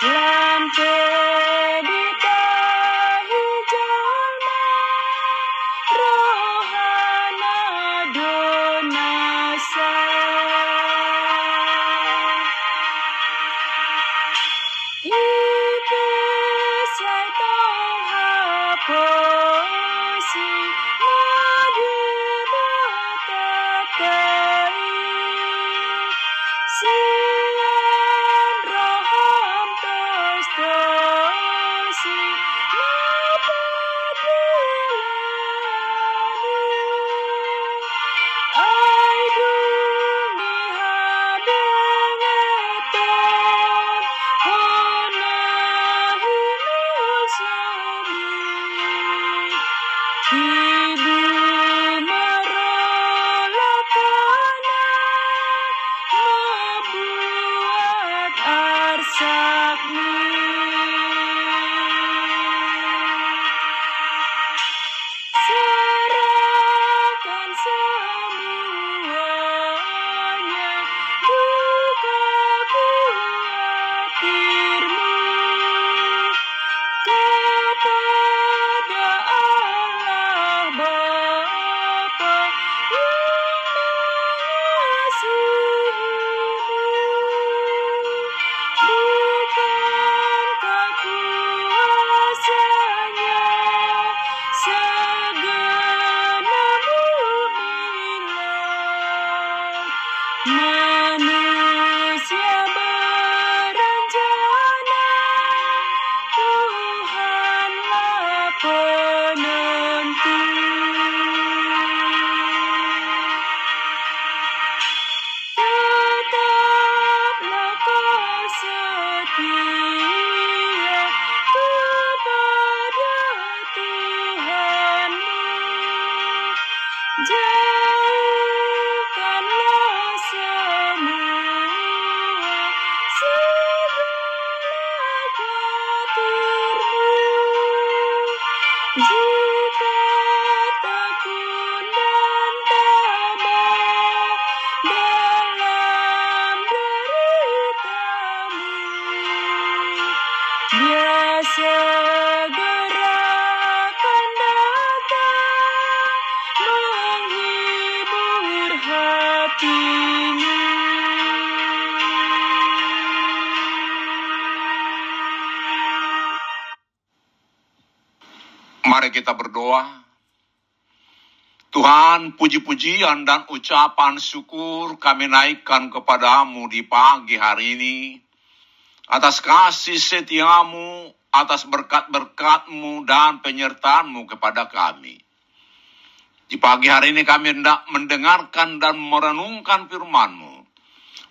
planted. Day. Mari kita berdoa. Tuhan, puji-pujian dan ucapan syukur kami naikkan kepadamu di pagi hari ini. Atas kasih setiamu, atas berkat-berkatmu dan penyertaanmu kepada kami. Di pagi hari ini kami hendak mendengarkan dan merenungkan firmanmu.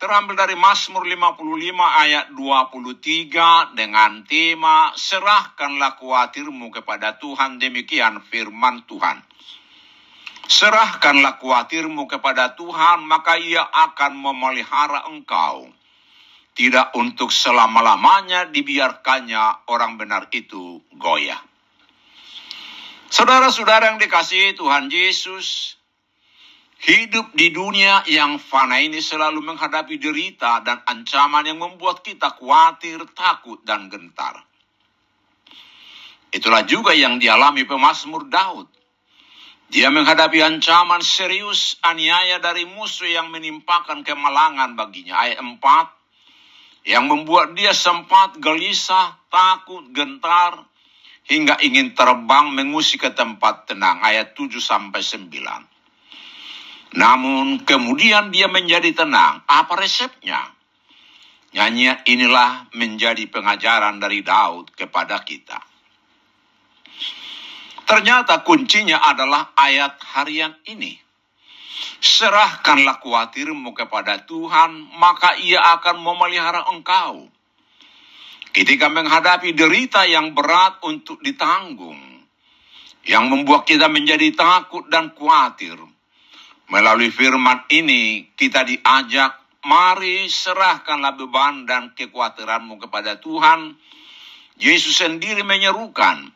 terambil dari Mazmur 55 ayat 23 dengan tema serahkanlah kuatirmu kepada Tuhan demikian firman Tuhan. Serahkanlah kuatirmu kepada Tuhan maka ia akan memelihara engkau. Tidak untuk selama-lamanya dibiarkannya orang benar itu goyah. Saudara-saudara yang dikasihi Tuhan Yesus, hidup di dunia yang fana ini selalu menghadapi derita dan ancaman yang membuat kita khawatir, takut, dan gentar. Itulah juga yang dialami pemazmur Daud. Dia menghadapi ancaman serius aniaya dari musuh yang menimpakan kemalangan baginya. Ayat 4, yang membuat dia sempat gelisah, takut, gentar, hingga ingin terbang mengusik ke tempat tenang ayat 7 sampai 9. Namun kemudian dia menjadi tenang. Apa resepnya? Nyanyian inilah menjadi pengajaran dari Daud kepada kita. Ternyata kuncinya adalah ayat harian ini. Serahkanlah khawatirmu kepada Tuhan, maka ia akan memelihara engkau. Ketika menghadapi derita yang berat untuk ditanggung, yang membuat kita menjadi takut dan khawatir. Melalui firman ini kita diajak, mari serahkanlah beban dan kekhawatiranmu kepada Tuhan. Yesus sendiri menyerukan,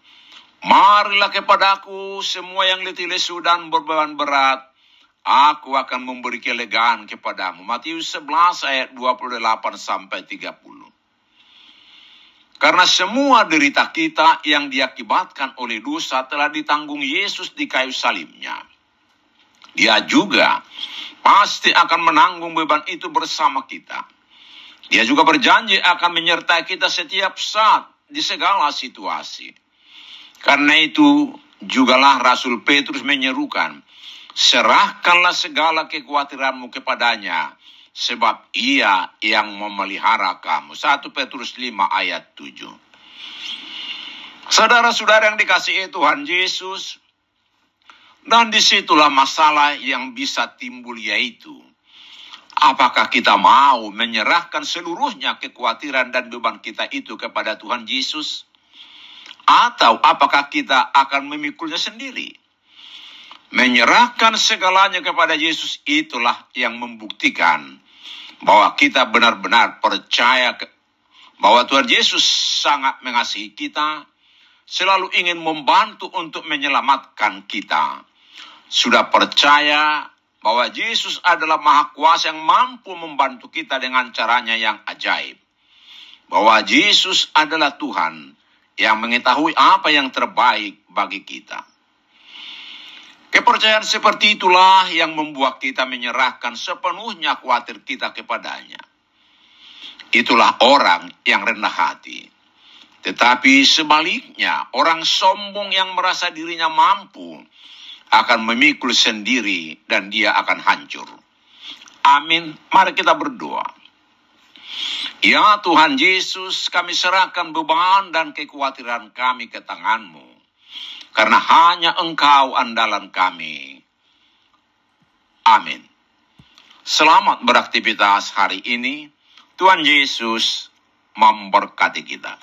marilah kepadaku semua yang letih lesu dan berbeban berat, aku akan memberi kelegaan kepadamu. Matius 11 ayat 28 sampai 30. Karena semua derita kita yang diakibatkan oleh dosa telah ditanggung Yesus di kayu salibnya. Dia juga pasti akan menanggung beban itu bersama kita. Dia juga berjanji akan menyertai kita setiap saat di segala situasi. Karena itu jugalah Rasul Petrus menyerukan, serahkanlah segala kekhawatiranmu kepadanya, sebab ia yang memelihara kamu. 1 Petrus 5 ayat 7. Saudara-saudara yang dikasihi Tuhan Yesus, dan di situlah masalah yang bisa timbul yaitu, apakah kita mau menyerahkan seluruhnya kekhawatiran dan beban kita itu kepada Tuhan Yesus? Atau apakah kita akan memikulnya sendiri? Menyerahkan segalanya kepada Yesus itulah yang membuktikan bahwa kita benar-benar percaya bahwa Tuhan Yesus sangat mengasihi kita, selalu ingin membantu untuk menyelamatkan kita. Sudah percaya bahwa Yesus adalah Maha Kuasa yang mampu membantu kita dengan caranya yang ajaib. Bahwa Yesus adalah Tuhan yang mengetahui apa yang terbaik bagi kita. Kepercayaan seperti itulah yang membuat kita menyerahkan sepenuhnya khawatir kita kepadanya. Itulah orang yang rendah hati. Tetapi sebaliknya, orang sombong yang merasa dirinya mampu akan memikul sendiri dan dia akan hancur. Amin. Mari kita berdoa. Ya Tuhan Yesus, kami serahkan beban dan kekhawatiran kami ke tanganmu karena hanya Engkau andalan kami. Amin. Selamat beraktivitas hari ini. Tuhan Yesus memberkati kita.